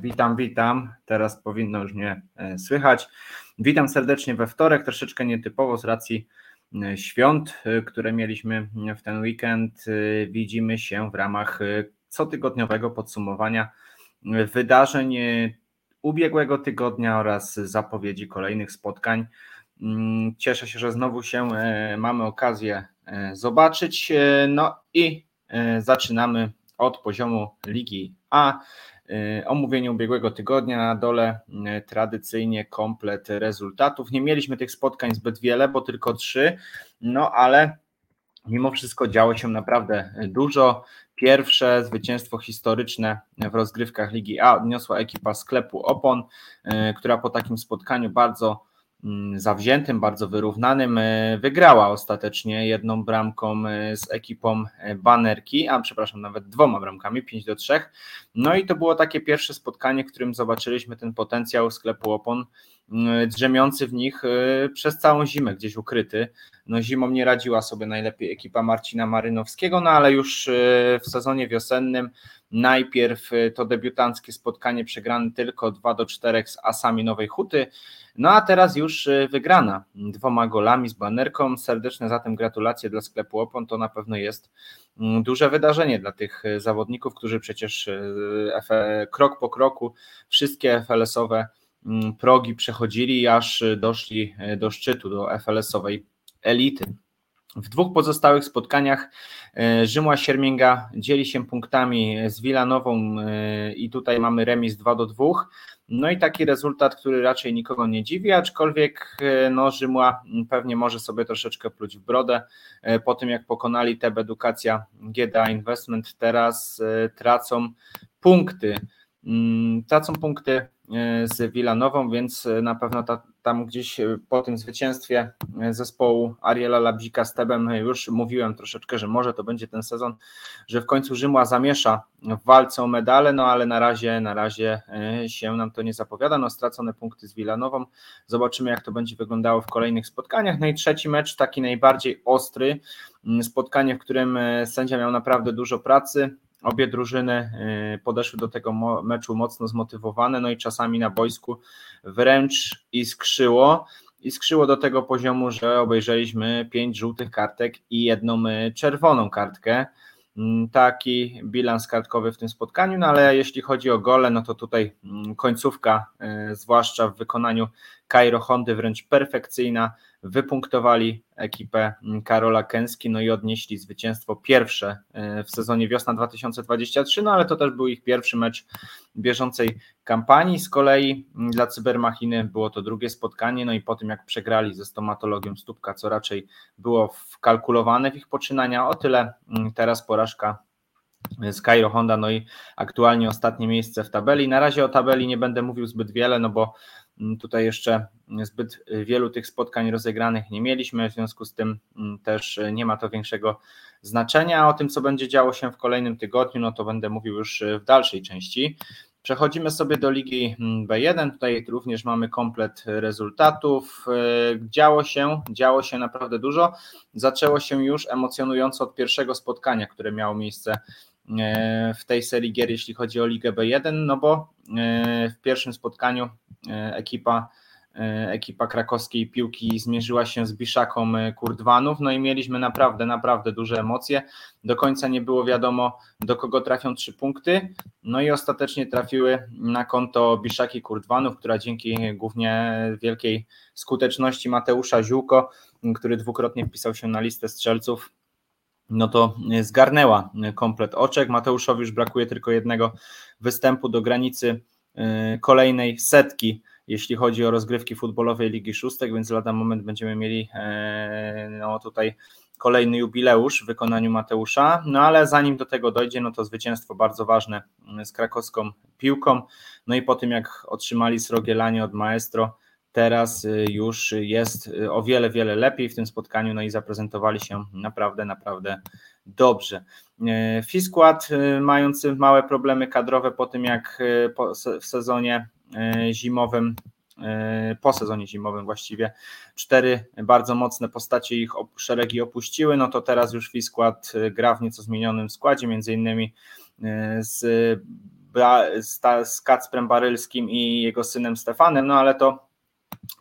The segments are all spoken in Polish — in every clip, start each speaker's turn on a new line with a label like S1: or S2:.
S1: Witam, witam. Teraz powinno już mnie e, słychać. Witam serdecznie we wtorek, troszeczkę nietypowo z racji e, świąt, e, które mieliśmy w ten weekend. Widzimy się w ramach cotygodniowego podsumowania wydarzeń ubiegłego tygodnia oraz zapowiedzi kolejnych spotkań. Mm, cieszę się, że znowu się mamy okazję zobaczyć. No i zaczynamy od poziomu Ligi A. Omówienie ubiegłego tygodnia na dole y, tradycyjnie komplet rezultatów. Nie mieliśmy tych spotkań zbyt wiele, bo tylko trzy, no ale mimo wszystko działo się naprawdę dużo. Pierwsze zwycięstwo historyczne w rozgrywkach Ligi A odniosła ekipa sklepu Opon, y, która po takim spotkaniu bardzo zawziętym, bardzo wyrównanym, e, wygrała ostatecznie jedną bramką e, z ekipą e, Banerki, a przepraszam, nawet dwoma bramkami, 5 do 3. No i to było takie pierwsze spotkanie, w którym zobaczyliśmy ten potencjał sklepu opon, drzemiący w nich przez całą zimę, gdzieś ukryty. No zimą nie radziła sobie najlepiej ekipa Marcina Marynowskiego, no ale już w sezonie wiosennym najpierw to debiutanckie spotkanie przegrane tylko 2 do 4 z Asami Nowej Huty, no a teraz już y, wygrana dwoma golami z banerką. Serdeczne zatem gratulacje dla sklepu Opon. To na pewno jest mm, duże wydarzenie dla tych y, zawodników, którzy przecież y, krok po kroku wszystkie FLS-owe progi przechodzili, aż doszli do szczytu, do FLS-owej elity. W dwóch pozostałych spotkaniach Rzymła Siermięga dzieli się punktami z Wilanową i tutaj mamy remis 2 do 2. No i taki rezultat, który raczej nikogo nie dziwi, aczkolwiek e, no, Rzymła pewnie może sobie troszeczkę pluć w brodę e, po tym, jak pokonali TEB Edukacja GDA Investment, teraz e, tracą punkty. Mm, tracą punkty z Wilanową, więc na pewno ta, tam gdzieś po tym zwycięstwie zespołu Ariela Labzika z Tebem już mówiłem troszeczkę, że może to będzie ten sezon, że w końcu Rzymła zamiesza w walce o medale, no ale na razie, na razie e, się nam to nie zapowiada, no stracone punkty z Wilanową, zobaczymy jak to będzie wyglądało w kolejnych spotkaniach, no i trzeci mecz, taki najbardziej ostry, mm, spotkanie, w którym e, sędzia miał naprawdę dużo pracy, Obie drużyny y, podeszły do tego meczu mocno zmotywowane, no i czasami na boisku wręcz iskrzyło. Iskrzyło do tego poziomu, że obejrzeliśmy pięć żółtych kartek i jedną y, czerwoną kartkę. Mm, taki bilans kartkowy w tym spotkaniu, no ale jeśli chodzi o gole, no to tutaj mm, końcówka, y, zwłaszcza w wykonaniu Kairo Hondy, wręcz perfekcyjna wypunktowali ekipę Karola Kęski, no i odnieśli zwycięstwo pierwsze e, w sezonie wiosna 2023, no ale to też był ich pierwszy mecz bieżącej kampanii. Z kolei dla Cybermachiny było to drugie spotkanie, no i po tym jak przegrali ze stomatologią Stópka, co raczej było wkalkulowane w ich poczynania, o tyle teraz porażka z Cairo Honda, no i aktualnie ostatnie miejsce w tabeli. Na razie o tabeli nie będę mówił zbyt wiele, no bo Mm, tutaj jeszcze zbyt wielu tych spotkań rozegranych nie mieliśmy, w związku z tym mm, też nie ma to większego znaczenia. O tym, co będzie działo się w kolejnym tygodniu, no to będę mówił już w dalszej części. Przechodzimy sobie do Ligi mm, B1. Tutaj również mamy komplet rezultatów. E, działo się, działo się naprawdę dużo. Zaczęło się już emocjonująco od pierwszego spotkania, które miało miejsce e, w tej serii gier, jeśli chodzi o Ligę B1, no bo e, w pierwszym spotkaniu E, ekipa, e, ekipa krakowskiej piłki zmierzyła się z Biszaką e, Kurdwanów, no i mieliśmy naprawdę, naprawdę duże emocje. Do końca nie było wiadomo, do kogo trafią trzy punkty, no i ostatecznie trafiły na konto Biszaki Kurdwanów, która dzięki głównie wielkiej skuteczności Mateusza Ziółko, który dwukrotnie wpisał się na listę strzelców, no to zgarnęła komplet oczek. Mateuszowi już brakuje tylko jednego występu do granicy Y, kolejnej setki, jeśli chodzi o rozgrywki futbolowej Ligi Szóstek, więc lada moment będziemy mieli e, no, tutaj kolejny jubileusz w wykonaniu Mateusza, no ale zanim do tego dojdzie, no to zwycięstwo bardzo ważne z krakowską piłką, no i po tym jak otrzymali srogielanie od Maestro, teraz y, już jest y, o wiele, wiele lepiej w tym spotkaniu, no i zaprezentowali się naprawdę, naprawdę dobrze. E, Fiskład mający małe problemy kadrowe po tym jak w sezonie zimowym po sezonie zimowym właściwie cztery bardzo mocne postacie ich szeregi opuściły, no to teraz już Fiskład gra w nieco zmienionym składzie, między innymi z z Kacprem Barylskim i jego synem Stefanem, no ale to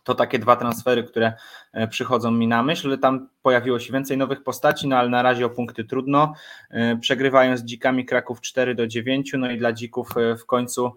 S1: to takie dwa transfery, które e, przychodzą mi na myśl. Tam pojawiło się więcej nowych postaci, no ale na razie o punkty trudno. E, przegrywają z dzikami Kraków 4 do 9, no i dla dzików e, w końcu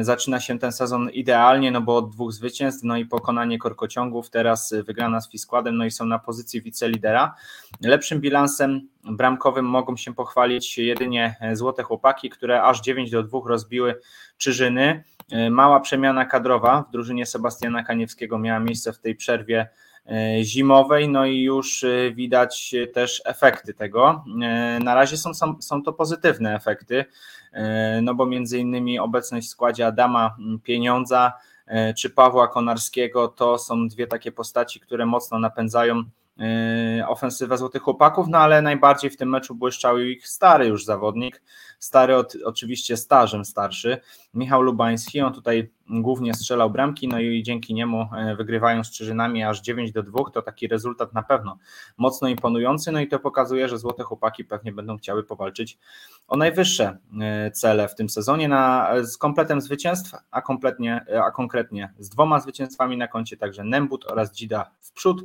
S1: zaczyna się ten sezon idealnie, no bo od dwóch zwycięstw, no i pokonanie korkociągów, teraz wygrana z Fiskładem, no i są na pozycji wicelidera. Lepszym bilansem bramkowym mogą się pochwalić jedynie Złote Chłopaki, które aż 9 do 2 rozbiły Czyżyny. E, mała przemiana kadrowa w drużynie Sebastiana Kaniewskiego miała miejsce w tej przerwie e, zimowej, no i już e, widać też efekty tego. Na razie są, są, są to pozytywne efekty, no bo między innymi obecność w składzie Adama Pieniądza czy Pawła Konarskiego to są dwie takie postaci, które mocno napędzają ofensywę Złotych Chłopaków, no ale najbardziej w tym meczu błyszczał ich stary już zawodnik, stary od, oczywiście stażem starszy, Michał Lubański, on tutaj głównie strzelał bramki, no i dzięki niemu e, wygrywają z Czyżynami aż 9 do 2, to taki rezultat na pewno mocno imponujący, no i to pokazuje, że Złote Chłopaki pewnie będą chciały powalczyć o najwyższe e, cele w tym sezonie na, z kompletem zwycięstw, a, kompletnie, e, a konkretnie z dwoma zwycięstwami na koncie, także Nembut oraz Dzida w przód.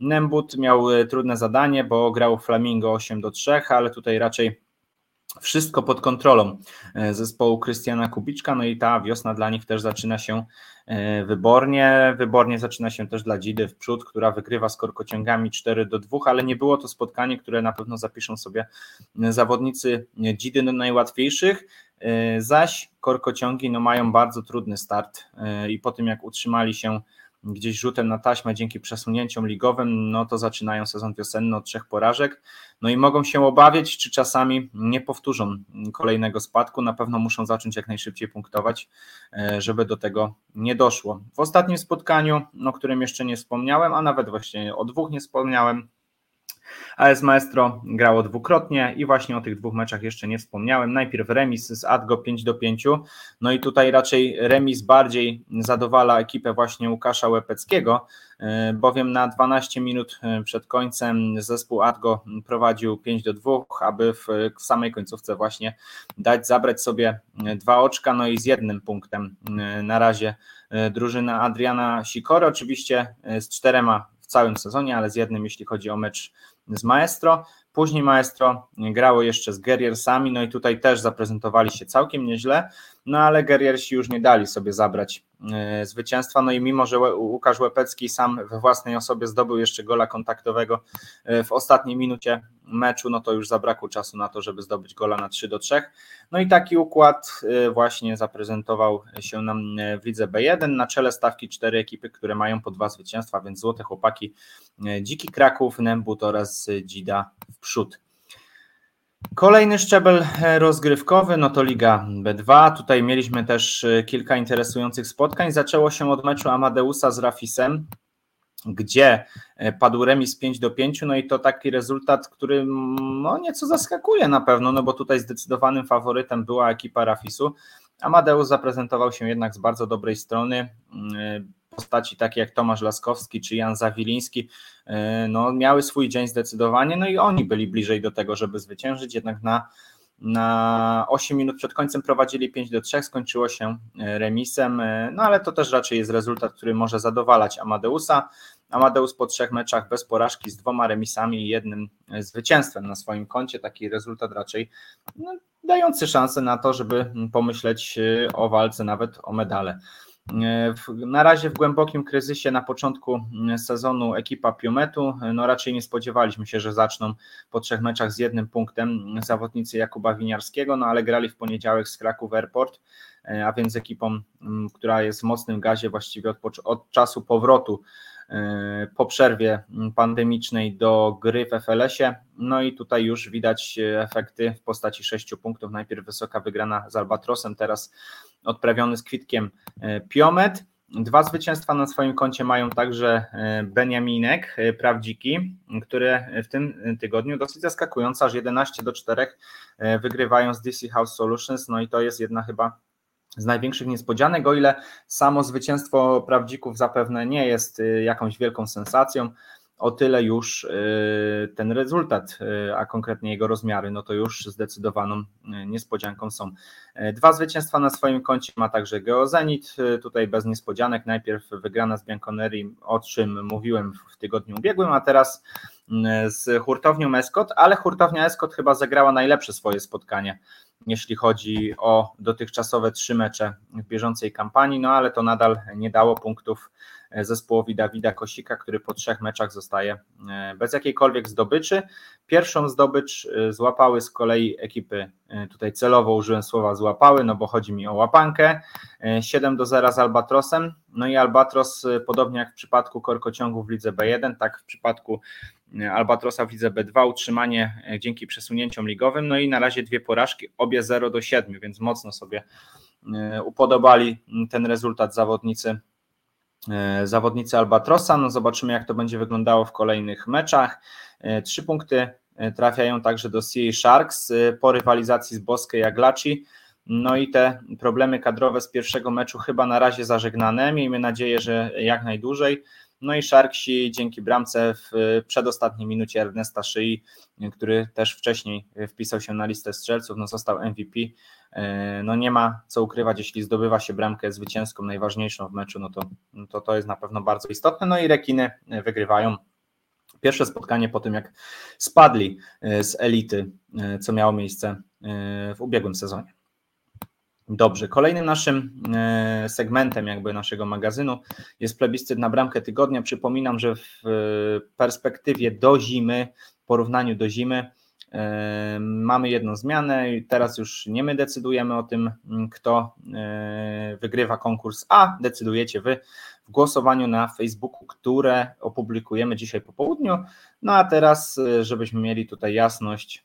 S1: Nembut miał trudne zadanie, bo grał Flamingo 8 do 3, ale tutaj raczej wszystko pod kontrolą e, zespołu Krystiana Kubiczka, no i ta wiosna dla nich też zaczyna się e, wybornie, wybornie zaczyna się też dla Dzidy w przód, która wygrywa z korkociągami 4 do 2, ale nie było to spotkanie, które na pewno zapiszą sobie zawodnicy Dzidy najłatwiejszych, e, zaś korkociągi no, mają bardzo trudny start i po tym jak utrzymali się gdzieś rzutem na taśmę dzięki przesunięciom ligowym, no to zaczynają sezon wiosenny od trzech porażek. No i mogą się obawiać, czy czasami nie powtórzą kolejnego spadku. Na pewno muszą zacząć jak najszybciej punktować, e, żeby do tego nie doszło. W ostatnim spotkaniu, o którym jeszcze nie wspomniałem, a nawet właśnie o dwóch nie wspomniałem, AS Maestro grało dwukrotnie i właśnie o tych dwóch meczach jeszcze nie wspomniałem. Najpierw remis z Adgo 5 do 5, no i tutaj raczej remis bardziej zadowala ekipę właśnie Łukasza Łepeckiego, e, bowiem na 12 minut e, przed końcem zespół Adgo prowadził 5 do 2, aby w samej końcówce właśnie dać zabrać sobie dwa oczka, no i z jednym punktem e, na razie drużyna Adriana Sikory, oczywiście z czterema w całym sezonie, ale z jednym jeśli chodzi o mecz z Maestro. Później Maestro grało jeszcze z Guerriersami, no i tutaj też zaprezentowali się całkiem nieźle, no ale Guerriersi już nie dali sobie zabrać e, zwycięstwa, no i mimo, że Łukasz Łepecki sam we własnej osobie zdobył jeszcze gola kontaktowego e, w ostatniej minucie meczu, no to już zabrakło czasu na to, żeby zdobyć gola na 3 do 3. No i taki układ y, właśnie zaprezentował się nam w lidze B1. Na czele stawki cztery ekipy, które mają po dwa zwycięstwa, więc Złote Chłopaki, Dziki Kraków, Nembut oraz Dzida w przód. Kolejny szczebel e, rozgrywkowy, no to Liga B2. Tutaj mieliśmy też y, kilka interesujących spotkań. Zaczęło się od meczu Amadeusa z Rafisem gdzie e, padł remis 5 do 5, no i to taki rezultat, który no, nieco zaskakuje na pewno, no bo tutaj zdecydowanym faworytem była ekipa Rafisu. Amadeusz zaprezentował się jednak z bardzo dobrej strony. Postaci takie jak Tomasz Laskowski czy Jan Zawiliński e, no, miały swój dzień zdecydowanie, no i oni byli bliżej do tego, żeby zwyciężyć, jednak na na 8 minut przed końcem prowadzili 5 do 3, skończyło się e, remisem, no ale to też raczej jest rezultat, który może zadowalać Amadeusa. Amadeus po trzech meczach bez porażki z dwoma remisami i jednym zwycięstwem na swoim koncie. Taki rezultat raczej no, dający szansę na to, żeby pomyśleć o walce nawet o medale. Y, na razie w głębokim kryzysie na początku y, sezonu ekipa Piometu, no raczej nie spodziewaliśmy się, że zaczną po trzech meczach z jednym punktem zawodnicy Jakuba Winiarskiego, no ale grali w poniedziałek z Kraków Airport, a więc ekipą, która jest w mocnym gazie właściwie od, od czasu powrotu E, po przerwie pandemicznej do gry w FLS-ie. No i tutaj już widać efekty w postaci sześciu punktów. Najpierw wysoka wygrana z Albatrosem, teraz odprawiony z kwitkiem e, Piomet. Dwa zwycięstwa na swoim koncie mają także e, Beniaminek, prawdziki, które w tym tygodniu dosyć zaskakująco, aż 11 do 4 wygrywają z DC House Solutions, no i to jest jedna chyba z największych niespodzianek, o ile samo zwycięstwo prawdzików zapewne nie jest y, jakąś wielką sensacją, o tyle już y, ten rezultat, y, a konkretnie jego rozmiary, no to już zdecydowaną niespodzianką są. Dwa zwycięstwa na swoim koncie ma także Geozenit, tutaj bez niespodzianek, najpierw wygrana z Bianconeri, o czym mówiłem w tygodniu ubiegłym, a teraz z hurtownią Escot, ale hurtownia Escot chyba zagrała najlepsze swoje spotkanie, jeśli chodzi o dotychczasowe trzy mecze w bieżącej kampanii, no ale to nadal nie dało punktów E, zespołowi Dawida Kosika, który po trzech meczach zostaje e, bez jakiejkolwiek zdobyczy. Pierwszą zdobycz e, złapały z kolei ekipy, tutaj celowo użyłem słowa złapały, no bo chodzi mi o łapankę, 7 do 0 z Albatrosem, no i Albatros, podobnie jak w przypadku Korkociągu w lidze B1, tak w przypadku Albatrosa w lidze B2, utrzymanie dzięki przesunięciom ligowym, no i na razie dwie porażki, obie 0 do 7, więc mocno sobie upodobali ten rezultat zawodnicy E, zawodnicy Albatrosa. No zobaczymy, jak to będzie wyglądało w kolejnych meczach. E, trzy punkty e, trafiają także do CA Sharks po rywalizacji z Boskie Jaglaci. No i te problemy kadrowe z pierwszego meczu chyba na razie zażegnane. Miejmy nadzieję, że jak najdłużej. No i Sharksi dzięki bramce w przedostatniej minucie Ernesta Szyi, który też wcześniej wpisał się na listę strzelców, no został MVP. No nie ma co ukrywać, jeśli zdobywa się bramkę zwycięską, najważniejszą w meczu, no to no to, to jest na pewno bardzo istotne. No i rekiny wygrywają pierwsze spotkanie po tym, jak spadli z elity, co miało miejsce w ubiegłym sezonie. Dobrze, kolejnym naszym e, segmentem jakby naszego magazynu jest plebiscyt na bramkę tygodnia. Przypominam, że w perspektywie do zimy, w porównaniu do zimy, e, mamy jedną zmianę i teraz już nie my decydujemy o tym, kto e, wygrywa konkurs, a decydujecie wy w głosowaniu na Facebooku, które opublikujemy dzisiaj po południu. No a teraz, żebyśmy mieli tutaj jasność,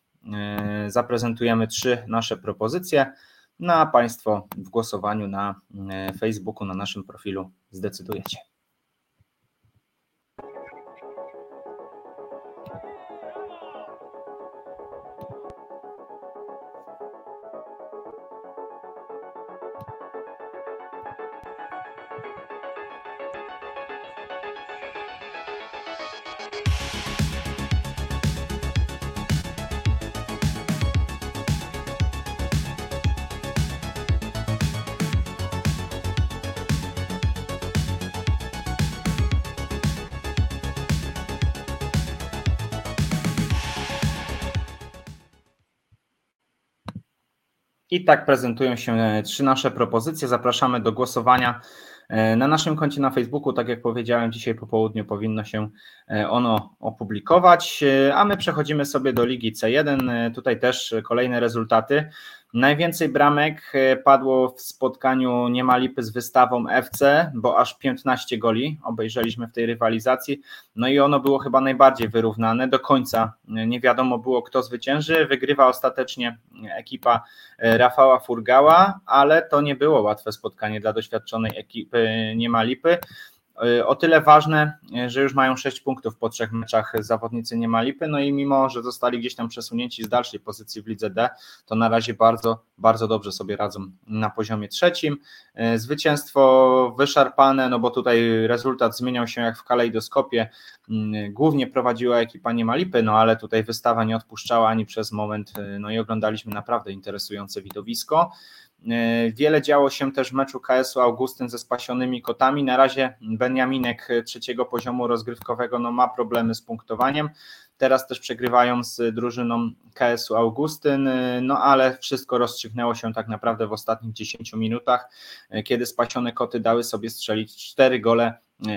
S1: zaprezentujemy trzy nasze propozycje no a Państwo w głosowaniu na e, Facebooku, na naszym profilu zdecydujecie. I tak prezentują się e, trzy nasze propozycje. Zapraszamy do głosowania e, na naszym koncie na Facebooku. Tak jak powiedziałem, dzisiaj po południu powinno się e, ono opublikować. A my przechodzimy sobie do Ligi C1. Tutaj też kolejne rezultaty. Najwięcej bramek e, padło w spotkaniu Niemalipy z wystawą FC, bo aż 15 goli obejrzeliśmy w tej rywalizacji. No i ono było chyba najbardziej wyrównane. Do końca e, nie wiadomo było, kto zwycięży. Wygrywa ostatecznie ekipa e, Rafała Furgała, ale to nie było łatwe spotkanie dla doświadczonej ekipy Niemalipy. Y, o tyle ważne, y, że już mają 6 punktów po trzech meczach zawodnicy nie ma lipy, no i mimo, że zostali gdzieś tam przesunięci z dalszej pozycji w lidze D, to na razie bardzo, bardzo dobrze sobie radzą na poziomie trzecim. Y, zwycięstwo wyszarpane, no bo tutaj rezultat zmieniał się jak w kalejdoskopie. Głównie prowadziła ekipa nie ma lipy, no ale tutaj wystawa nie odpuszczała ani przez moment, no i oglądaliśmy naprawdę interesujące widowisko. E, wiele działo się też w meczu KS-u Augustyn ze spasionymi kotami. Na razie Beniaminek trzeciego poziomu rozgrywkowego no, ma problemy z punktowaniem. Teraz też przegrywają z drużyną KS-u Augustyn, e, no ale wszystko rozstrzygnęło się tak naprawdę w ostatnich 10 minutach, e, kiedy spasione koty dały sobie strzelić cztery gole,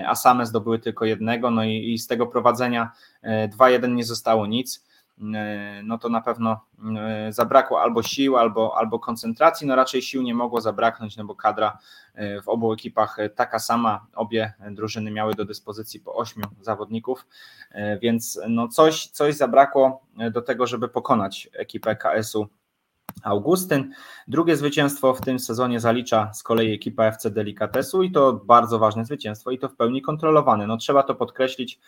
S1: a same zdobyły tylko jednego, no i, i z tego prowadzenia 2-1 nie zostało nic. E, no to na pewno e, zabrakło albo sił, albo, albo koncentracji. No raczej sił nie mogło zabraknąć, no bo kadra e, w obu ekipach taka sama. Obie drużyny miały do dyspozycji po ośmiu zawodników, więc no coś, coś zabrakło do tego, żeby pokonać ekipę KS-u Augustyn. Drugie zwycięstwo w tym sezonie zalicza z kolei ekipa FC Delikatesu i to bardzo ważne zwycięstwo i to w pełni kontrolowane. No trzeba to podkreślić,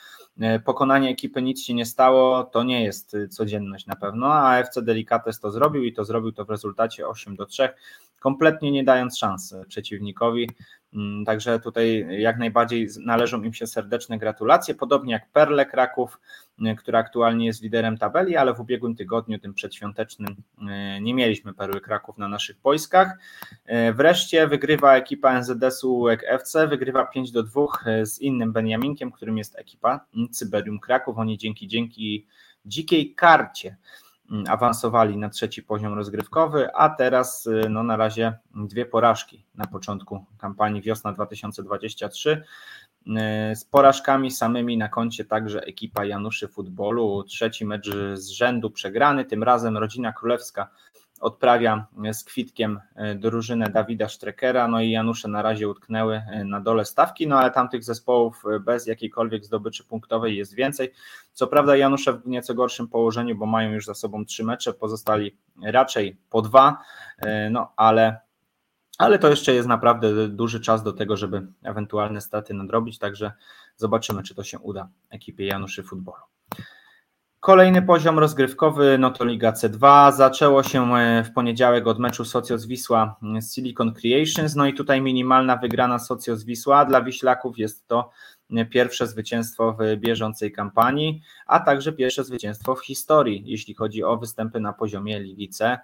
S1: e, pokonanie ekipy nic się nie stało, to nie jest codzienność na pewno, a FC Delikates to zrobił i to zrobił to w rezultacie 8 do 3. kompletnie nie dając szans przeciwnikowi. Mm, także tutaj jak najbardziej należą im się serdeczne gratulacje, podobnie jak Perle Kraków, y, która aktualnie jest liderem tabeli, ale w ubiegłym tygodniu, tym przedświątecznym, y, nie mieliśmy Perły Kraków na naszych boiskach. Y, wreszcie wygrywa ekipa NZS-u FC, wygrywa 5 do 2 z innym Beniaminkiem, którym jest ekipa Cyberium Kraków. Oni dzięki dzięki dzikiej karcie awansowali na trzeci poziom rozgrywkowy, a teraz y, no, na razie dwie porażki na początku kampanii wiosna 2023 y, z porażkami samymi na koncie także ekipa Januszy Futbolu. Trzeci mecz z rzędu przegrany, tym razem rodzina królewska odprawia z kwitkiem e, drużynę Dawida Streckera, no i Janusze na razie utknęły e, na dole stawki, no ale tamtych zespołów e, bez jakiejkolwiek zdobyczy punktowej jest więcej. Co prawda Janusze w nieco gorszym położeniu, bo mają już za sobą trzy mecze, pozostali raczej po dwa, no ale ale to jeszcze jest naprawdę duży czas do tego, żeby ewentualne straty nadrobić, także zobaczymy, czy to się uda ekipie Januszy Futbolu. Kolejny poziom rozgrywkowy, no to Liga C2. Zaczęło się e, w poniedziałek od meczu Socios Wisła z Silicon Creations. No i tutaj minimalna wygrana Socios Wisła. Dla Wiślaków jest to e, pierwsze zwycięstwo w bieżącej kampanii, a także pierwsze zwycięstwo w historii, jeśli chodzi o występy na poziomie Ligi C.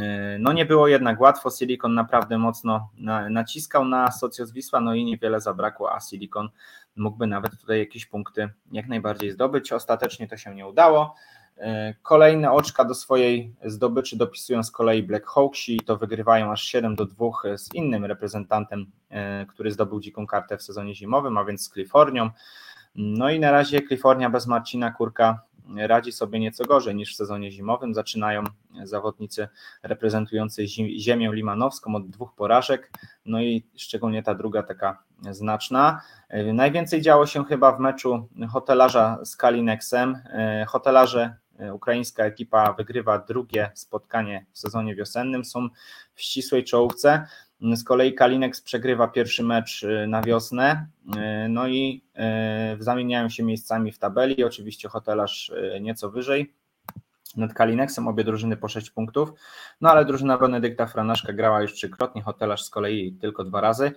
S1: E, no nie było jednak łatwo, Silicon naprawdę mocno naciskał na Socios Wisła, no i niewiele zabrakło, a Silicon mógłby nawet tutaj jakieś punkty jak najbardziej zdobyć. Ostatecznie to się nie udało. E, kolejne oczka do swojej zdobyczy dopisują z kolei Black Hawksi, to wygrywają aż 7 do 2 z innym reprezentantem, e, który zdobył dziką kartę w sezonie zimowym, a więc z Kalifornią. No i na razie Kalifornia bez Marcina Kurka radzi sobie nieco gorzej niż w sezonie zimowym. Zaczynają zawodnicy reprezentujący ziemię limanowską od dwóch porażek, no i szczególnie ta druga taka znaczna. Najwięcej działo się chyba w meczu hotelarza z Kalinexem. Hotelarze, ukraińska ekipa wygrywa drugie spotkanie w sezonie wiosennym, są w ścisłej czołówce. Z kolei Kalinex przegrywa pierwszy mecz na wiosnę, no i zamieniają się miejscami w tabeli. Oczywiście hotelarz nieco wyżej nad Kalinexem, obie drużyny po 6 punktów, no ale drużyna Benedykta Franaszka grała już trzykrotnie, hotelarz z kolei tylko dwa razy.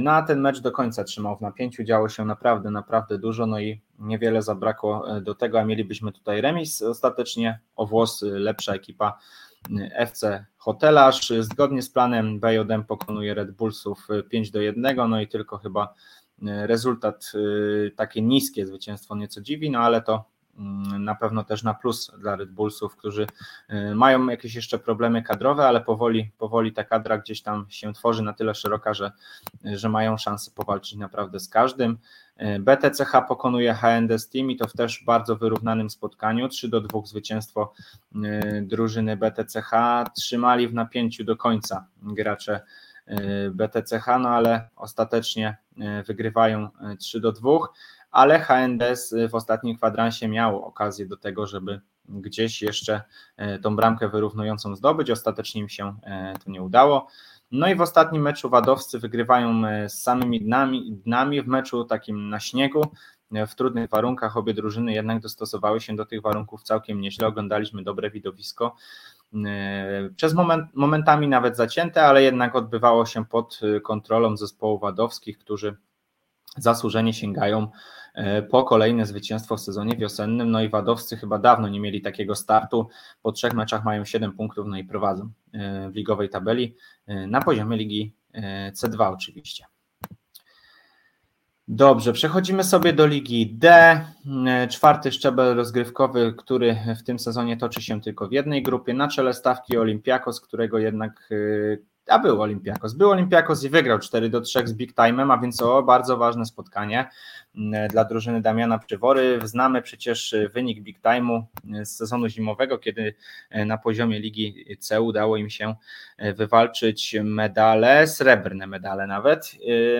S1: No a ten mecz do końca trzymał w napięciu, działo się naprawdę, naprawdę dużo, no i niewiele zabrakło do tego, a mielibyśmy tutaj remis. Ostatecznie o włosy lepsza ekipa FC Hotelarz. Zgodnie z planem BJM pokonuje Red Bullsów 5 do 1, no i tylko chyba e, rezultat e, takie niskie zwycięstwo nieco dziwi, no ale to na pewno też na plus dla Red Bullsów, którzy e, mają jakieś jeszcze problemy kadrowe, ale powoli, powoli ta kadra gdzieś tam się tworzy na tyle szeroka, że, że mają szansę powalczyć naprawdę z każdym. BTCH pokonuje HND Steam i to w też bardzo wyrównanym spotkaniu. 3 do 2 zwycięstwo y, drużyny BTCH. Trzymali w napięciu do końca gracze y, BTCH, no ale ostatecznie y, wygrywają 3 do 2, ale HNDS w ostatnim kwadransie miało okazję do tego, żeby gdzieś jeszcze tą bramkę wyrównującą zdobyć. Ostatecznie im się to nie udało. No i w ostatnim meczu Wadowscy wygrywają z samymi dnami, dnami w meczu takim na śniegu, w trudnych warunkach. Obie drużyny jednak dostosowały się do tych warunków całkiem nieźle. Oglądaliśmy dobre widowisko. Przez moment, momentami nawet zacięte, ale jednak odbywało się pod kontrolą zespołu wadowskich, którzy zasłużenie sięgają po kolejne zwycięstwo w sezonie wiosennym. No i Wadowscy chyba dawno nie mieli takiego startu. Po trzech meczach mają 7 punktów, no i prowadzą e, w ligowej tabeli e, na poziomie ligi C2 oczywiście. Dobrze, przechodzimy sobie do Ligi D. Czwarty szczebel rozgrywkowy, który w tym sezonie toczy się tylko w jednej grupie. Na czele stawki Olympiakos, którego jednak a był Olympiakos. Był Olympiakos i wygrał 4 do 3 z Big Time'em, a więc o bardzo ważne spotkanie mm, dla drużyny Damiana Przywory. Znamy przecież wynik Big Time'u z sezonu zimowego, kiedy e, na poziomie Ligi C udało im się wywalczyć medale, srebrne medale nawet.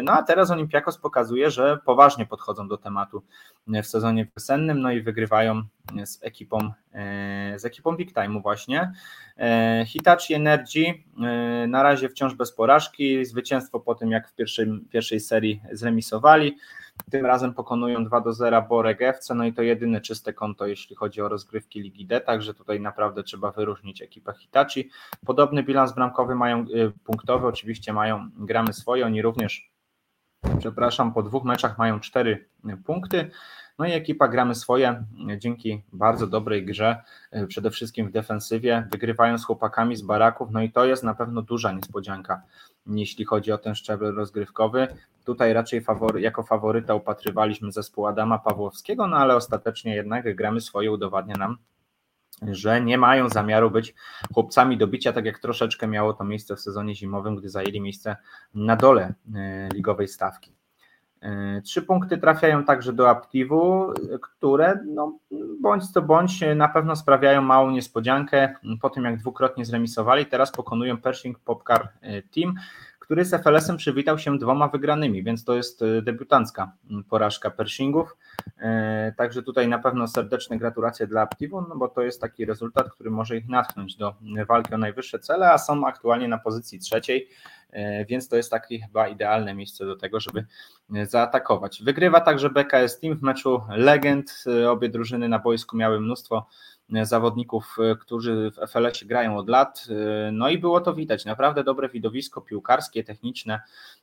S1: No a teraz Olympiakos pokazuje, że poważnie podchodzą do tematu w sezonie wiosennym, no i wygrywają z ekipą, z ekipą Big Time'u właśnie. Hitachi Energy na razie wciąż bez porażki, zwycięstwo po tym jak w pierwszej, pierwszej serii zremisowali. Tym razem pokonują 2 do 0 Borek FC, no i to jedyne czyste konto, jeśli chodzi o rozgrywki Ligi D, także tutaj naprawdę trzeba wyróżnić ekipę Hitachi. Podobny bilans bramkowy mają, punktowy oczywiście mają, gramy swoje, oni również, przepraszam, po dwóch meczach mają 4 punkty. No i ekipa gramy swoje dzięki bardzo dobrej grze, y, przede wszystkim w defensywie, wygrywają z chłopakami z baraków, no i to jest na pewno duża niespodzianka, jeśli chodzi o ten szczebel rozgrywkowy. Tutaj raczej fawory, jako faworyta upatrywaliśmy zespół Adama Pawłowskiego, no ale ostatecznie jednak gramy swoje, udowadnia nam, że nie mają zamiaru być chłopcami do bicia, tak jak troszeczkę miało to miejsce w sezonie zimowym, gdy zajęli miejsce na dole y, ligowej stawki. E, trzy punkty trafiają także do Aptivu, które no, bądź to bądź na pewno sprawiają małą niespodziankę. Po tym jak dwukrotnie zremisowali, teraz pokonują Pershing Popcar e, Team, który z FLS-em przywitał się dwoma wygranymi, więc to jest e, debiutancka porażka Pershingów. Także tutaj na pewno serdeczne gratulacje dla Aptivu, no bo to jest taki rezultat, który może ich natchnąć do walki o najwyższe cele, a są aktualnie na pozycji trzeciej E, więc to jest takie chyba idealne miejsce do tego, żeby zaatakować. Wygrywa także BKS Team w meczu legend. Obie drużyny na boisku miały mnóstwo zawodników, którzy w FLS-ie grają od lat. No i było to widać. Naprawdę dobre widowisko piłkarskie, techniczne.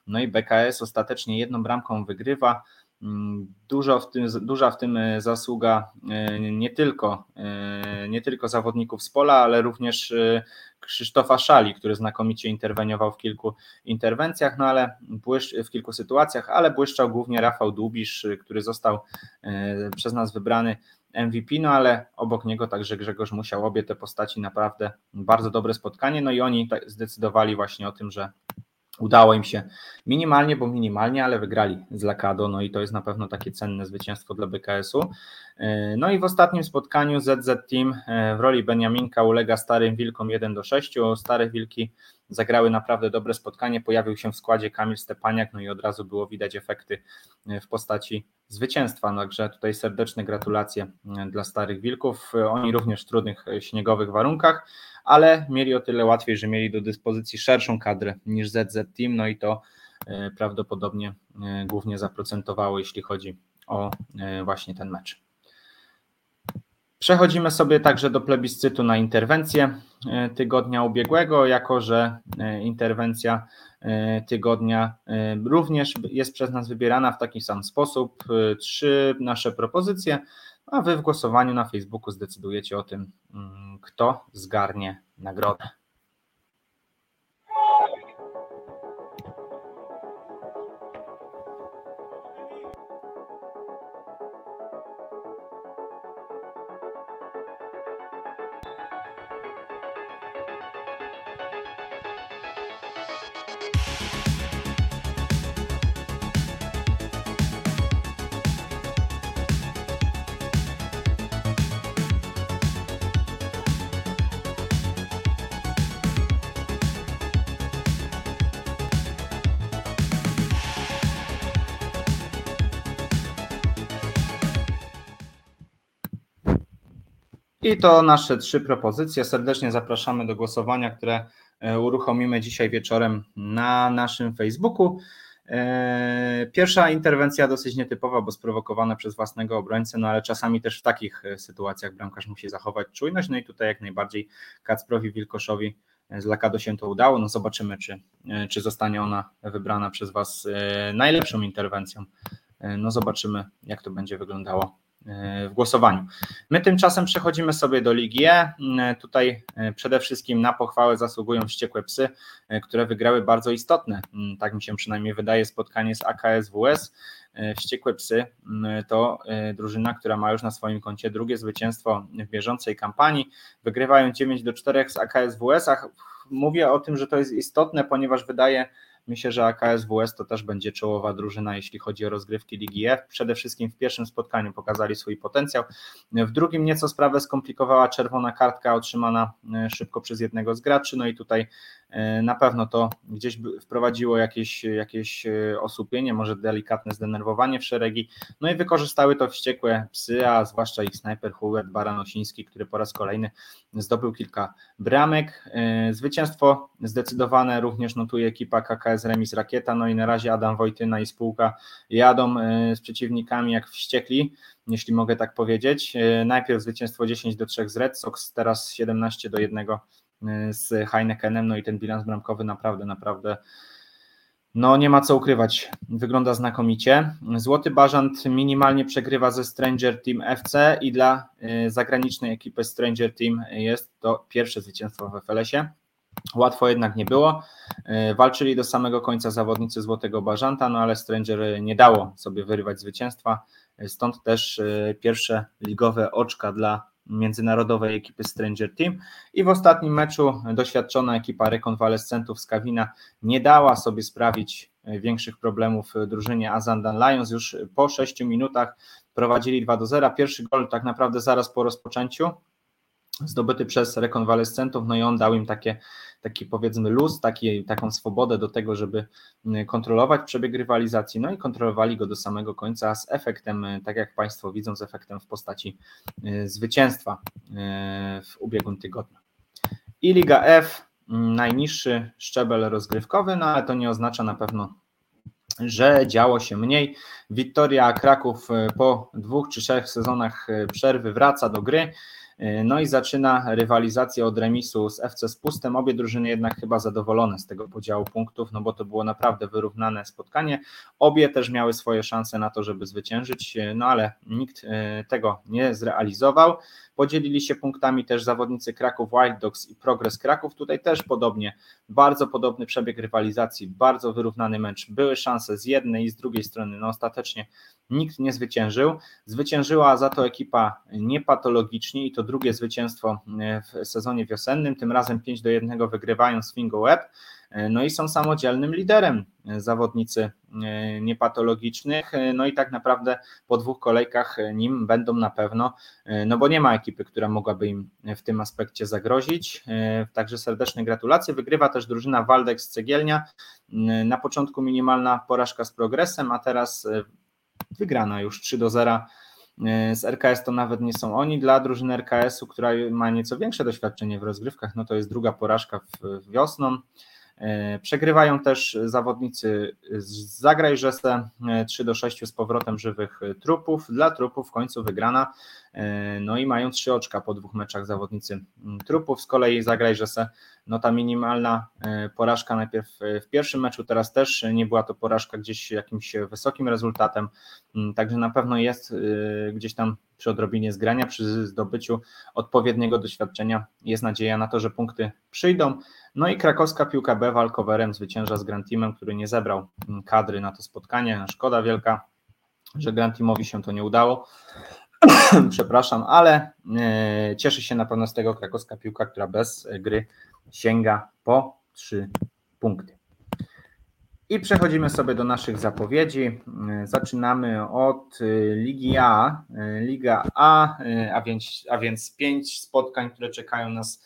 S1: No i BKS ostatecznie jedną bramką wygrywa. Mm, dużo w tym, duża w tym e, zasługa e, nie tylko, e, nie tylko zawodników z pola, ale również Krzysztofa Szali, który znakomicie interweniował w kilku interwencjach, no ale w kilku sytuacjach, ale błyszczał głównie Rafał Dłubisz, który został przez nas wybrany MVP, no ale obok niego także Grzegorz musiał obie te postaci naprawdę bardzo dobre spotkanie, no i oni zdecydowali właśnie o tym, że Udało im się minimalnie, bo minimalnie, ale wygrali z Lakado, no i to jest na pewno takie cenne zwycięstwo dla BKS-u. E, no i w ostatnim spotkaniu ZZ Team e, w roli Beniaminka ulega Starym Wilkom 1 do 6. Stare Wilki zagrały naprawdę dobre spotkanie, pojawił się w składzie Kamil Stepaniak, no i od razu było widać efekty e, w postaci zwycięstwa, także tutaj serdeczne gratulacje dla Starych Wilków. Oni również w trudnych śniegowych warunkach ale mieli o tyle łatwiej, że mieli do dyspozycji szerszą kadrę niż ZZ Team, no i to e, prawdopodobnie e, głównie zaprocentowało, jeśli chodzi o e, właśnie ten mecz. Przechodzimy sobie także do plebiscytu na interwencję tygodnia ubiegłego, jako że interwencja tygodnia również jest przez nas wybierana w taki sam sposób. Trzy nasze propozycje a wy w głosowaniu na Facebooku zdecydujecie o tym, mm, kto zgarnie nagrodę. I to nasze trzy propozycje. Serdecznie zapraszamy do głosowania, które e, uruchomimy dzisiaj wieczorem na naszym Facebooku. E, pierwsza interwencja dosyć nietypowa, bo sprowokowana przez własnego obrońcę, no ale czasami też w takich e, sytuacjach bramkarz musi zachować czujność. No i tutaj jak najbardziej Kacprowi Wilkoszowi z Lakado się to udało. No zobaczymy, czy, czy zostanie ona wybrana przez Was najlepszą interwencją. No zobaczymy, jak to będzie wyglądało w głosowaniu. My tymczasem przechodzimy sobie do Ligi E. Tutaj e, przede wszystkim na pochwałę zasługują wściekłe psy, e, które wygrały bardzo istotne, mm, tak mi się przynajmniej wydaje, spotkanie z AKS WS. E, wściekłe psy mm, to drużyna, która ma już na swoim koncie drugie zwycięstwo w bieżącej kampanii. Wygrywają 9 do 4 z AKS WS. Mówię o tym, że to jest istotne, ponieważ wydaje Myślę, że AKS WS to też będzie czołowa drużyna, jeśli chodzi o rozgrywki Ligi F. Przede wszystkim w pierwszym spotkaniu pokazali swój potencjał. W drugim nieco sprawę skomplikowała czerwona kartka otrzymana e, szybko przez jednego z graczy. No i tutaj Na pewno to gdzieś wprowadziło jakieś, jakieś osłupienie, może delikatne zdenerwowanie w szeregi, no i wykorzystały to wściekłe psy, a zwłaszcza ich snajper Hubert Baranosiński, który po raz kolejny zdobył kilka bramek. Zwycięstwo zdecydowane również notuje ekipa KKS Remis Rakieta, no i na razie Adam Wojtyna i spółka jadą z przeciwnikami jak wściekli jeśli mogę tak powiedzieć. E, najpierw zwycięstwo 10 do 3 z Red Sox, teraz 17 do 1 e, z Heinekenem, no i ten bilans bramkowy naprawdę, naprawdę no nie ma co ukrywać, wygląda znakomicie. Złoty Bażant minimalnie przegrywa ze Stranger Team FC i dla e, zagranicznej ekipy Stranger Team jest to pierwsze zwycięstwo w FLS-ie. Łatwo jednak nie było. Walczyli do samego końca zawodnicy Złotego Bażanta, no ale Stranger nie dało sobie wyrywać zwycięstwa. Stąd też pierwsze ligowe oczka dla międzynarodowej ekipy Stranger Team i w ostatnim meczu doświadczona ekipa rekonwalescentów z Kawina nie dała sobie sprawić e, większych problemów drużynie Azandan Lions. Już po 6 minutach prowadzili 2 do 0. Pierwszy gol tak naprawdę zaraz po rozpoczęciu zdobyty przez rekonwalescentów, no i on dał im takie, taki powiedzmy luz, taki, taką swobodę do tego, żeby mm, kontrolować przebieg rywalizacji, no i kontrolowali go do samego końca z efektem, e, tak jak Państwo widzą, z efektem w postaci e, zwycięstwa e, w ubiegłym tygodniu. I Liga F, mm, najniższy szczebel rozgrywkowy, no ale to nie oznacza na pewno że działo się mniej. Wiktoria Kraków po dwóch czy trzech sezonach przerwy wraca do gry. E, no i zaczyna rywalizację od remisu z FC Spustem. Obie drużyny jednak chyba zadowolone z tego podziału punktów, no bo to było naprawdę wyrównane spotkanie. Obie też miały swoje szanse na to, żeby zwyciężyć, e, no ale nikt e, tego nie zrealizował. Podzielili się punktami też zawodnicy Kraków Wild Dogs i Progress Kraków. Tutaj też podobnie, bardzo podobny przebieg rywalizacji, bardzo wyrównany mecz. Były szanse z jednej i z drugiej strony, no ostatecznie nikt nie zwyciężył. Zwyciężyła za to ekipa niepatologicznie i to drugie zwycięstwo w sezonie wiosennym, tym razem 5 do 1 wygrywają Swingo Web. No i są samodzielnym liderem zawodnicy e, niepatologicznych. E, no i tak naprawdę po dwóch kolejkach nim będą na pewno, e, no bo nie ma ekipy, która mogłaby im w tym aspekcie zagrozić. Także serdeczne gratulacje. Wygrywa też drużyna Waldex Cegielnia. Na początku minimalna porażka z progresem, a teraz wygrana już 3 do 0 z RKS to nawet nie są oni. Dla drużyny RKS-u, która ma nieco większe doświadczenie w rozgrywkach, no to jest druga porażka w wiosną. E, przegrywają też zawodnicy z Zagrajżese 3 do 6 z powrotem żywych trupów. Dla trupów w końcu wygrana. E, no i mają trzy oczka po dwóch meczach zawodnicy trupów. Z kolei Zagrajżese, no ta minimalna e, porażka najpierw w pierwszym meczu, teraz też nie była to porażka gdzieś jakimś wysokim rezultatem. Także na pewno jest gdzieś tam przy odrobinie zgrania, przy zdobyciu odpowiedniego doświadczenia jest nadzieja na to, że punkty przyjdą. No i krakowska piłka B walkowerem zwycięża z Grand Teamem, który nie zebrał kadry na to spotkanie. Szkoda wielka, że Grand Teamowi się to nie udało. Przepraszam, ale e, cieszy się na pewno z tego krakowska piłka, która bez gry sięga po trzy punkty. I przechodzimy sobie do naszych zapowiedzi. Zaczynamy od y, Ligi A. Liga A, a więc, a więc pięć spotkań, które czekają nas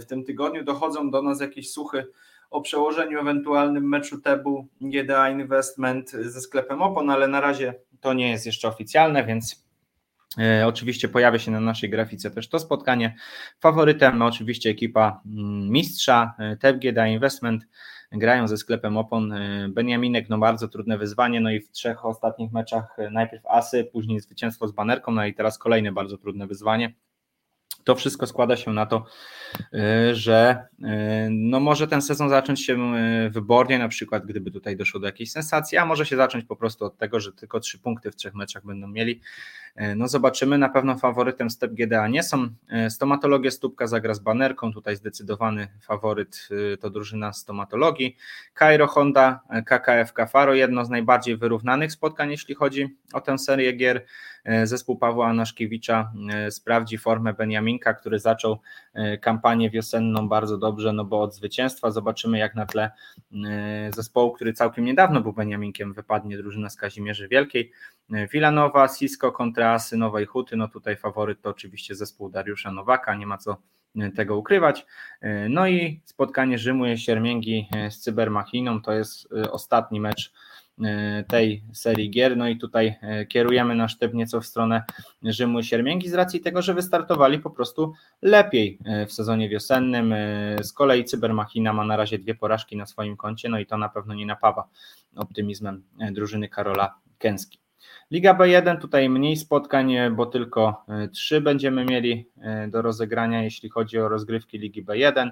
S1: w tym tygodniu. Dochodzą do nas jakieś słuchy o przełożeniu ewentualnym meczu Tebu GDA Investment ze sklepem Opon, ale na razie to nie jest jeszcze oficjalne, więc Oczywiście pojawia się na naszej grafice też to spotkanie. Faworytem oczywiście ekipa mm, mistrza TEB GDA Investment grają ze sklepem opon. E, Beniaminek, no bardzo trudne wyzwanie, no i w trzech ostatnich meczach e, najpierw asy, później zwycięstwo z banerką, no i teraz kolejne bardzo trudne wyzwanie. To wszystko składa się na to, że no może ten sezon zacząć się wybornie, na przykład gdyby tutaj doszło do jakiejś sensacji, a może się zacząć po prostu od tego, że tylko trzy punkty w trzech meczach będą mieli. No zobaczymy, na pewno faworytem Step GDA nie są. Stomatologia Stópka zagra z banerką, tutaj zdecydowany faworyt to drużyna stomatologii. Cairo Honda, KKF Faro, jedno z najbardziej wyrównanych spotkań, jeśli chodzi o tę serię gier. Zespół Pawła Anaszkiewicza sprawdzi formę Beniaminka, który zaczął kampanię wiosenną bardzo dobrze, no bo od zwycięstwa zobaczymy jak na tle zespołu, który całkiem niedawno był Beniaminkiem, wypadnie drużyna z Kazimierzy Wielkiej. Vilanowa, Cisco kontra Asy Nowej Huty, no tutaj faworyt to oczywiście zespół Dariusza Nowaka, nie ma co tego ukrywać. No i spotkanie Rzymu Siermięgi z Cybermachiną to jest ostatni mecz tej serii gier. No i tutaj kierujemy nasz typ nieco w stronę Rzymu Siermięgi z racji tego, że wystartowali po prostu lepiej w sezonie wiosennym. Z kolei Cybermachina ma na razie dwie porażki na swoim koncie, no i to na pewno nie napawa optymizmem drużyny Karola Kęski. Liga B1 tutaj mniej spotkań, bo tylko e, trzy będziemy mieli e, do rozegrania, jeśli chodzi o rozgrywki Ligi B1.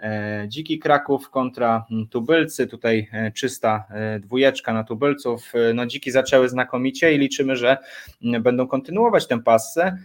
S1: E, Dziki Kraków kontra Tubylcy, tutaj czysta dwójeczka na Tubylców. No Dziki zaczęły znakomicie i liczymy, że będą kontynuować tę passę,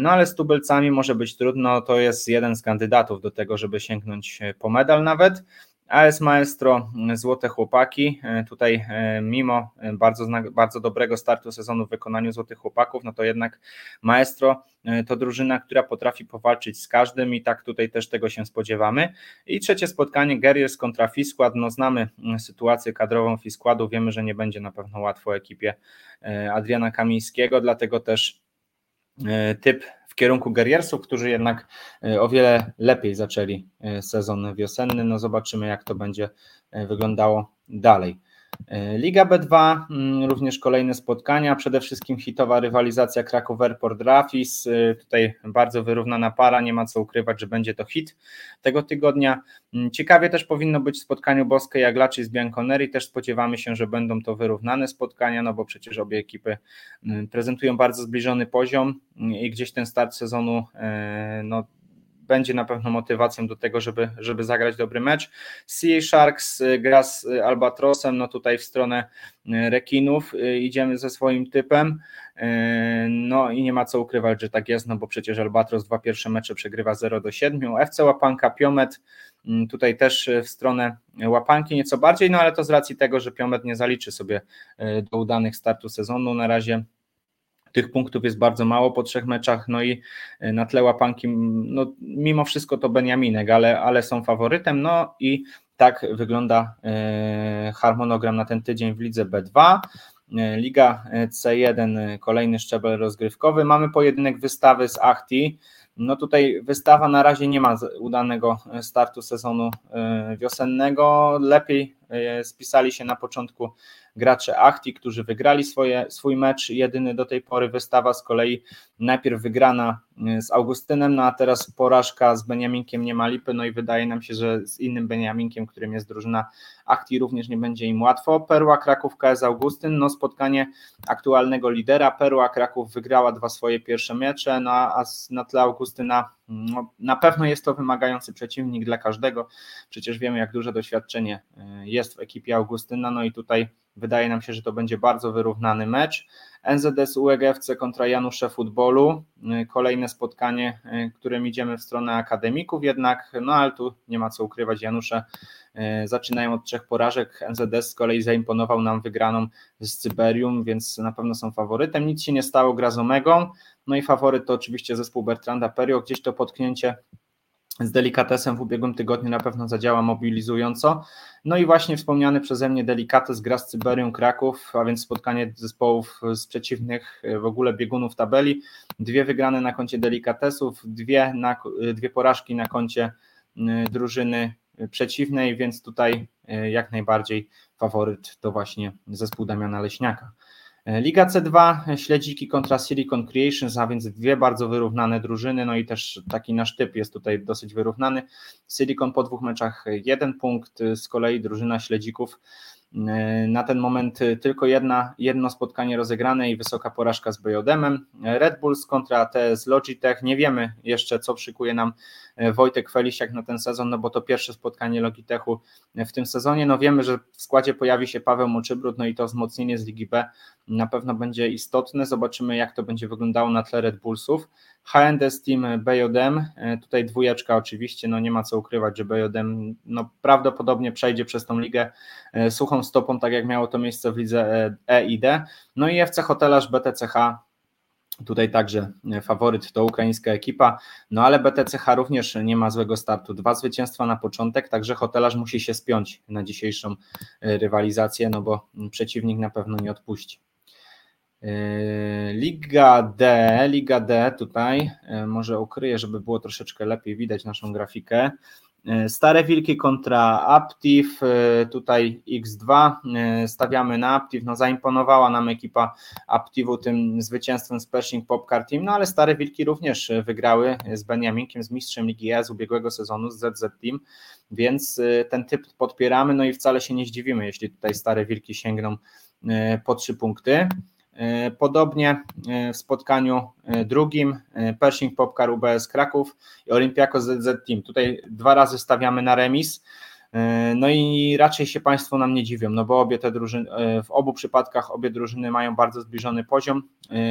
S1: no ale z Tubylcami może być trudno, to jest jeden z kandydatów do tego, żeby sięgnąć po medal nawet. AS Maestro, Złote Chłopaki. E, tutaj e, mimo bardzo, bardzo dobrego startu sezonu w wykonaniu Złotych Chłopaków, no to jednak Maestro e, to drużyna, która potrafi powalczyć z każdym i tak tutaj też tego się spodziewamy. I trzecie spotkanie Guerriers kontra Fiskład. No znamy sytuację kadrową Fiskładu, wiemy, że nie będzie na pewno łatwo ekipie Adriana Kamińskiego, dlatego też typ w kierunku Guerriersów, którzy jednak e, o wiele lepiej zaczęli e, sezon wiosenny. No zobaczymy, jak to będzie e, wyglądało dalej. E, Liga B2, mm, również kolejne spotkania, przede wszystkim hitowa rywalizacja Kraków Airport Rafis, e, tutaj bardzo wyrównana para, nie ma co ukrywać, że będzie to hit tego tygodnia. Mm, ciekawie też powinno być w spotkaniu Boskiej Jaglaczy z Bianconeri, też spodziewamy się, że będą to wyrównane spotkania, no bo przecież obie ekipy mm, prezentują bardzo zbliżony poziom i gdzieś ten start sezonu e, no, będzie na pewno motywacją do tego, żeby, żeby zagrać dobry mecz. CA Sharks y, gra z y, Albatrosem, no tutaj w stronę y, rekinów idziemy ze swoim typem, no i nie ma co ukrywać, że tak jest, no bo przecież Albatros dwa pierwsze mecze przegrywa 0 do 7, FC Łapanka Piomet tutaj też w stronę łapanki nieco bardziej, no ale to z racji tego, że Piomet nie zaliczy sobie do udanych startu sezonu, na razie tych punktów jest bardzo mało po trzech meczach, no i e, na tle łapanki, no mimo wszystko to Beniaminek, ale, ale są faworytem, no i tak wygląda e, harmonogram na ten tydzień w lidze B2. E, Liga C1, kolejny szczebel rozgrywkowy. Mamy pojedynek wystawy z Achti. No tutaj wystawa na razie nie ma udanego startu sezonu wiosennego. Lepiej spisali się na początku gracze Achti, którzy wygrali swoje, swój mecz, jedyny do tej pory. Wystawa z kolei najpierw wygrana y, z Augustynem, no a teraz porażka z Beniaminkiem nie ma lipy, no i wydaje nam się, że z innym Beniaminkiem, którym jest drużyna Achti również nie będzie im łatwo. Perła Kraków KS Augustyn, no spotkanie aktualnego lidera, Perła Kraków wygrała dwa swoje pierwsze mecze, no a na tle Augustyna no, na pewno jest to wymagający przeciwnik dla każdego, przecież wiemy jak duże doświadczenie y, jest w ekipie Augustyna, no i tutaj Wydaje nam się, że to będzie bardzo wyrównany mecz. NZS UEGFC kontra Janusze Futbolu. Kolejne spotkanie, którym idziemy w stronę akademików jednak, no ale tu nie ma co ukrywać. Janusze e, zaczynają od trzech porażek. NZS z kolei zaimponował nam wygraną z Cyberium, więc na pewno są faworytem. Nic się nie stało Grazomegą. No i faworyt to oczywiście zespół Bertranda Perio. Gdzieś to potknięcie z delikatesem w ubiegłym tygodniu na pewno zadziała mobilizująco. No i właśnie wspomniany przeze mnie delikates gra z Cyberią Kraków, a więc spotkanie zespołów z przeciwnych w ogóle biegunów tabeli. Dwie wygrane na koncie delikatesów, dwie, na, dwie porażki na koncie drużyny przeciwnej, więc tutaj jak najbardziej faworyt to właśnie zespół Damiana Leśniaka. E, Liga C2, śledziki kontra Silicon Creations, a więc dwie bardzo wyrównane drużyny, no i też taki nasz typ jest tutaj dosyć wyrównany. Silicon po dwóch meczach jeden punkt, z kolei drużyna śledzików na ten moment tylko jedna, jedno spotkanie rozegrane i wysoka porażka z Bojodemem. Red Bulls kontra ATS Logitech. Nie wiemy jeszcze, co szykuje nam e, Wojtek Felisiak na ten sezon, no bo to pierwsze spotkanie Logitechu w tym sezonie. No wiemy, że w składzie pojawi się Paweł Moczybrud, no i to wzmocnienie z Ligi B na pewno będzie istotne. Zobaczymy, jak to będzie wyglądało na tle Red Bullsów. HND Team BJM, e, tutaj dwójeczka oczywiście, no nie ma co ukrywać, że BJM no prawdopodobnie przejdzie przez tą ligę e, suchą stopą, tak jak miało to miejsce w lidze E i D. No i FC Hotelarz BTCH Tutaj także faworyt to ukraińska ekipa, no ale BTCH również nie ma złego startu. Dwa zwycięstwa na początek, także hotelarz musi się spiąć na dzisiejszą rywalizację, no bo przeciwnik na pewno nie odpuści. Liga D, Liga D tutaj może ukryję, żeby było troszeczkę lepiej widać naszą grafikę. E, stare Wilki kontra Aptiv, tutaj X2, e, stawiamy na Aptiv, no zaimponowała nam ekipa Aptivu tym zwycięstwem z Pershing Popcar Team, no ale Stare Wilki również wygrały z Beniaminkiem, z mistrzem Ligi E z ubiegłego sezonu, z ZZ Team, więc ten typ podpieramy, no i wcale się nie zdziwimy, jeśli tutaj Stare Wilki sięgną po trzy punkty. E, podobnie e, w spotkaniu e, drugim Pershing Popcar UBS Kraków i Olympiakos ZZ Team. Tutaj dwa razy stawiamy na remis. No i raczej się Państwo nam nie dziwią, no bo obie te drużyny, w obu przypadkach obie drużyny mają bardzo zbliżony poziom.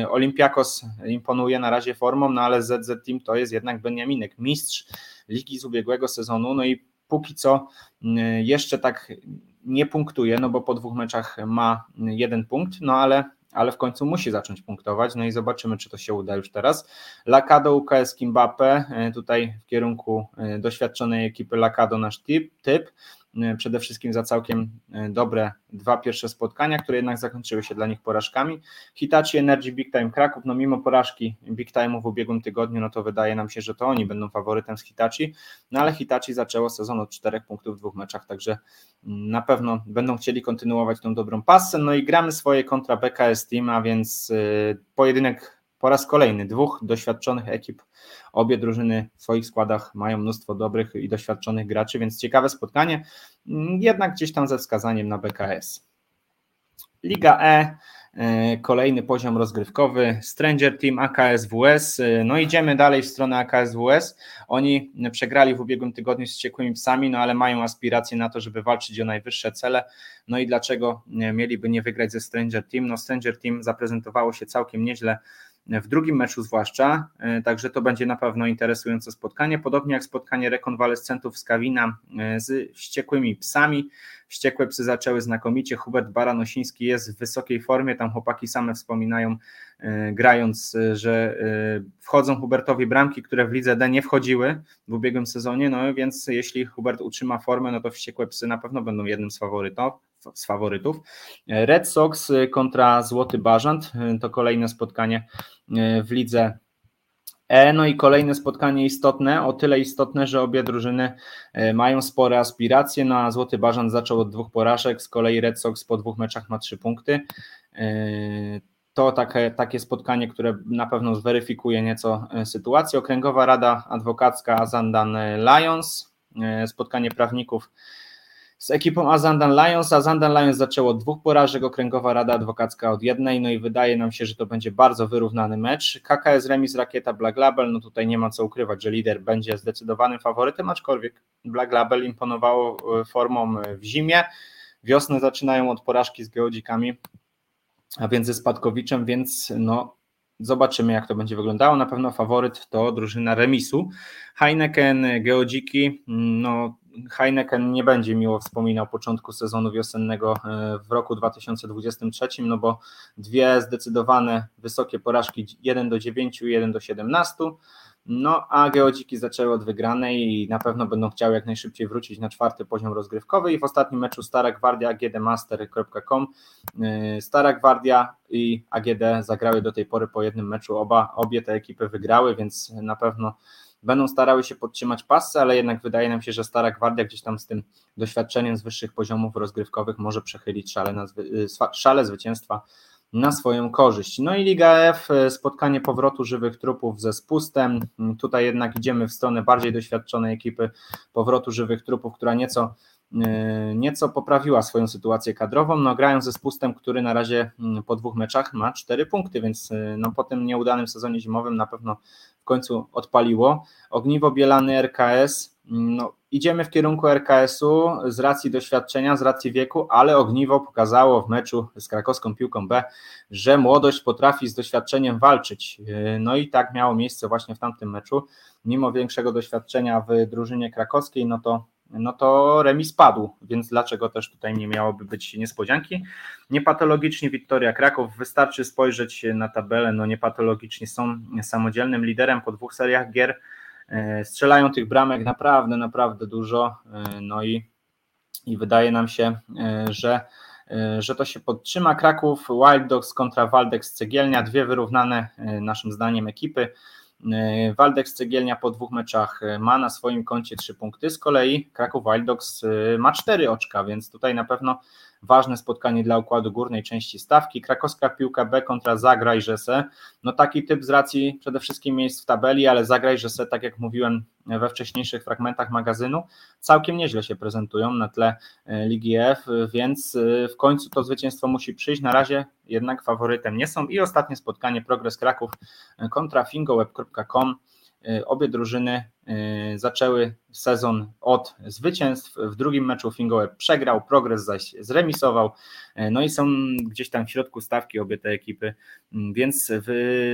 S1: Olympiakos imponuje na razie formą, no ale ZZ Team to jest jednak Beniaminek, mistrz ligi z ubiegłego sezonu, no i póki co jeszcze tak nie punktuje, no bo po dwóch meczach ma jeden punkt, no ale ale w końcu musi zacząć punktować, no i zobaczymy, czy to się uda już teraz. Lakado UKS Kimbape, e, tutaj w kierunku e, doświadczonej ekipy Lakado nasz typ, typ przede wszystkim za całkiem e, dobre dwa pierwsze spotkania, które jednak zakończyły się dla nich porażkami. Hitachi Energy Big Time Kraków, no mimo porażki Big Time'u w ubiegłym tygodniu, no to wydaje nam się, że to oni będą faworytem z Hitachi, no ale Hitachi zaczęło sezon od czterech punktów w dwóch meczach, także mm, na pewno będą chcieli kontynuować tą dobrą pasę, no i gramy swoje kontra BKS Team, a więc e, pojedynek po raz kolejny dwóch doświadczonych ekip. Obie drużyny w swoich składach mają mnóstwo dobrych i doświadczonych graczy, więc ciekawe spotkanie, jednak gdzieś tam ze wskazaniem na BKS. Liga E, e, kolejny poziom rozgrywkowy, Stranger Team AKSWS, e, no idziemy dalej w stronę AKSWS, oni przegrali w ubiegłym tygodniu z ciekłymi psami, no ale mają aspiracje na to, żeby walczyć o najwyższe cele, no i dlaczego mieliby nie wygrać ze Stranger Team, no Stranger Team zaprezentowało się całkiem nieźle w drugim meczu zwłaszcza, e, także to będzie na pewno interesujące spotkanie, podobnie jak spotkanie rekonwalescentów z Kawina e, z wściekłymi psami. Wściekłe psy zaczęły znakomicie, Hubert Baranosiński jest w wysokiej formie, tam chłopaki same wspominają, e, grając, że wchodzą Hubertowi bramki, które w Lidze D nie wchodziły w ubiegłym sezonie, no więc jeśli Hubert utrzyma formę, no to wściekłe psy na pewno będą jednym z faworytów z faworytów. Red Sox kontra Złoty Bażant to kolejne spotkanie w lidze E. No i kolejne spotkanie istotne, o tyle istotne, że obie drużyny mają spore aspiracje. No Złoty Bażant zaczął od dwóch porażek, z kolei Red Sox po dwóch meczach ma trzy punkty. To takie, takie spotkanie, które na pewno zweryfikuje nieco sytuację. Okręgowa Rada Adwokacka Azandan Lions, spotkanie prawników z ekipą Azandan Lions. Azandan Lions zaczęło od dwóch porażek, Okręgowa Rada Adwokacka od jednej, no i wydaje nam się, że to będzie bardzo wyrównany mecz. KKS Remis Rakieta Black Label, no tutaj nie ma co ukrywać, że lider będzie zdecydowanym faworytem, aczkolwiek Black Label imponowało e, formą w zimie. Wiosnę zaczynają od porażki z geodzikami, a więc ze Spadkowiczem, więc no Zobaczymy, jak to będzie wyglądało. Na pewno faworyt to drużyna remisu. Heineken, Geodziki, no Heineken nie będzie miło wspominał początku sezonu wiosennego e, w roku 2023, no bo dwie zdecydowane wysokie porażki 1 do 9 i 1 do 17. No a geodziki zaczęły od wygranej i na pewno będą chciały jak najszybciej wrócić na czwarty poziom rozgrywkowy i w ostatnim meczu Stara Gwardia agdmaster.com e, Stara Gwardia i AGD zagrały do tej pory po jednym meczu, oba, obie te ekipy wygrały, więc na pewno będą starały się podtrzymać pasy, ale jednak wydaje nam się, że Stara Gwardia gdzieś tam z tym doświadczeniem z wyższych poziomów rozgrywkowych może przechylić szale, na, y, szale zwycięstwa na swoją korzyść. No i Liga F, y, spotkanie powrotu żywych trupów ze spustem. Tutaj jednak idziemy w stronę bardziej doświadczonej ekipy powrotu żywych trupów, która nieco E, nieco poprawiła swoją sytuację kadrową, no grając ze spustem, który na razie mm, po dwóch meczach ma cztery punkty, więc no, po tym nieudanym sezonie zimowym na pewno w końcu odpaliło. Ogniwo Bielany RKS, mm, no, idziemy w kierunku RKS-u z racji doświadczenia, z racji wieku, ale Ogniwo pokazało w meczu z krakowską piłką B, że młodość potrafi z doświadczeniem walczyć. E, no i tak miało miejsce właśnie w tamtym meczu. Mimo większego doświadczenia w drużynie krakowskiej, no to no to remis padł, więc dlaczego też tutaj nie miałoby być niespodzianki? Niepatologicznie Wiktoria Kraków, wystarczy spojrzeć na tabelę, no niepatologicznie są samodzielnym liderem po dwóch seriach gier, strzelają tych bramek naprawdę, naprawdę dużo, no i, i wydaje nam się, że E, że to się podtrzyma. Kraków, Wild Dogs kontra Waldex Cegielnia, dwie wyrównane e, naszym zdaniem ekipy. E, Waldex Cegielnia po dwóch meczach ma na swoim koncie trzy punkty, z kolei Kraków Wild Dogs ma cztery oczka, więc tutaj na pewno ważne spotkanie dla układu górnej części stawki. Krakowska piłka B kontra Zagraj Rzese. No taki typ z racji przede wszystkim miejsc w tabeli, ale Zagraj Rzese, tak jak mówiłem we wcześniejszych fragmentach magazynu, całkiem nieźle się prezentują na tle e, Ligi F, więc e, w końcu to zwycięstwo musi przyjść. Na razie jednak faworytem nie są. I ostatnie spotkanie Progres Kraków e, kontra fingoweb.com. Obie drużyny zaczęły sezon od zwycięstw. W drugim meczu Fingołeb przegrał, Progres zaś zremisował. No i są gdzieś tam w środku stawki obie te ekipy, więc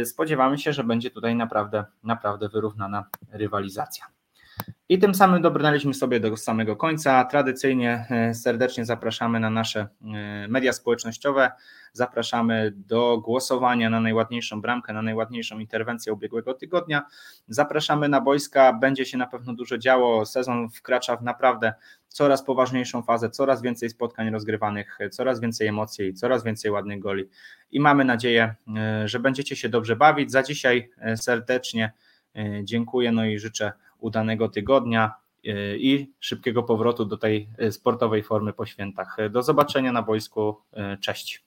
S1: spodziewamy się, że będzie tutaj naprawdę, naprawdę wyrównana rywalizacja. I tym samym dobrnęliśmy sobie do samego końca. Tradycyjnie e, serdecznie zapraszamy na nasze e, media społecznościowe. Zapraszamy do głosowania na najładniejszą bramkę, na najładniejszą interwencję ubiegłego tygodnia. Zapraszamy na boiska, będzie się na pewno dużo działo. Sezon wkracza w naprawdę coraz poważniejszą fazę, coraz więcej spotkań rozgrywanych, coraz więcej emocji coraz więcej ładnych goli. I mamy nadzieję, e, że będziecie się dobrze bawić. Za dzisiaj serdecznie dziękuję, no i życzę udanego tygodnia e, i szybkiego powrotu do tej e, sportowej formy po świętach. Do zobaczenia na boisku. E, cześć.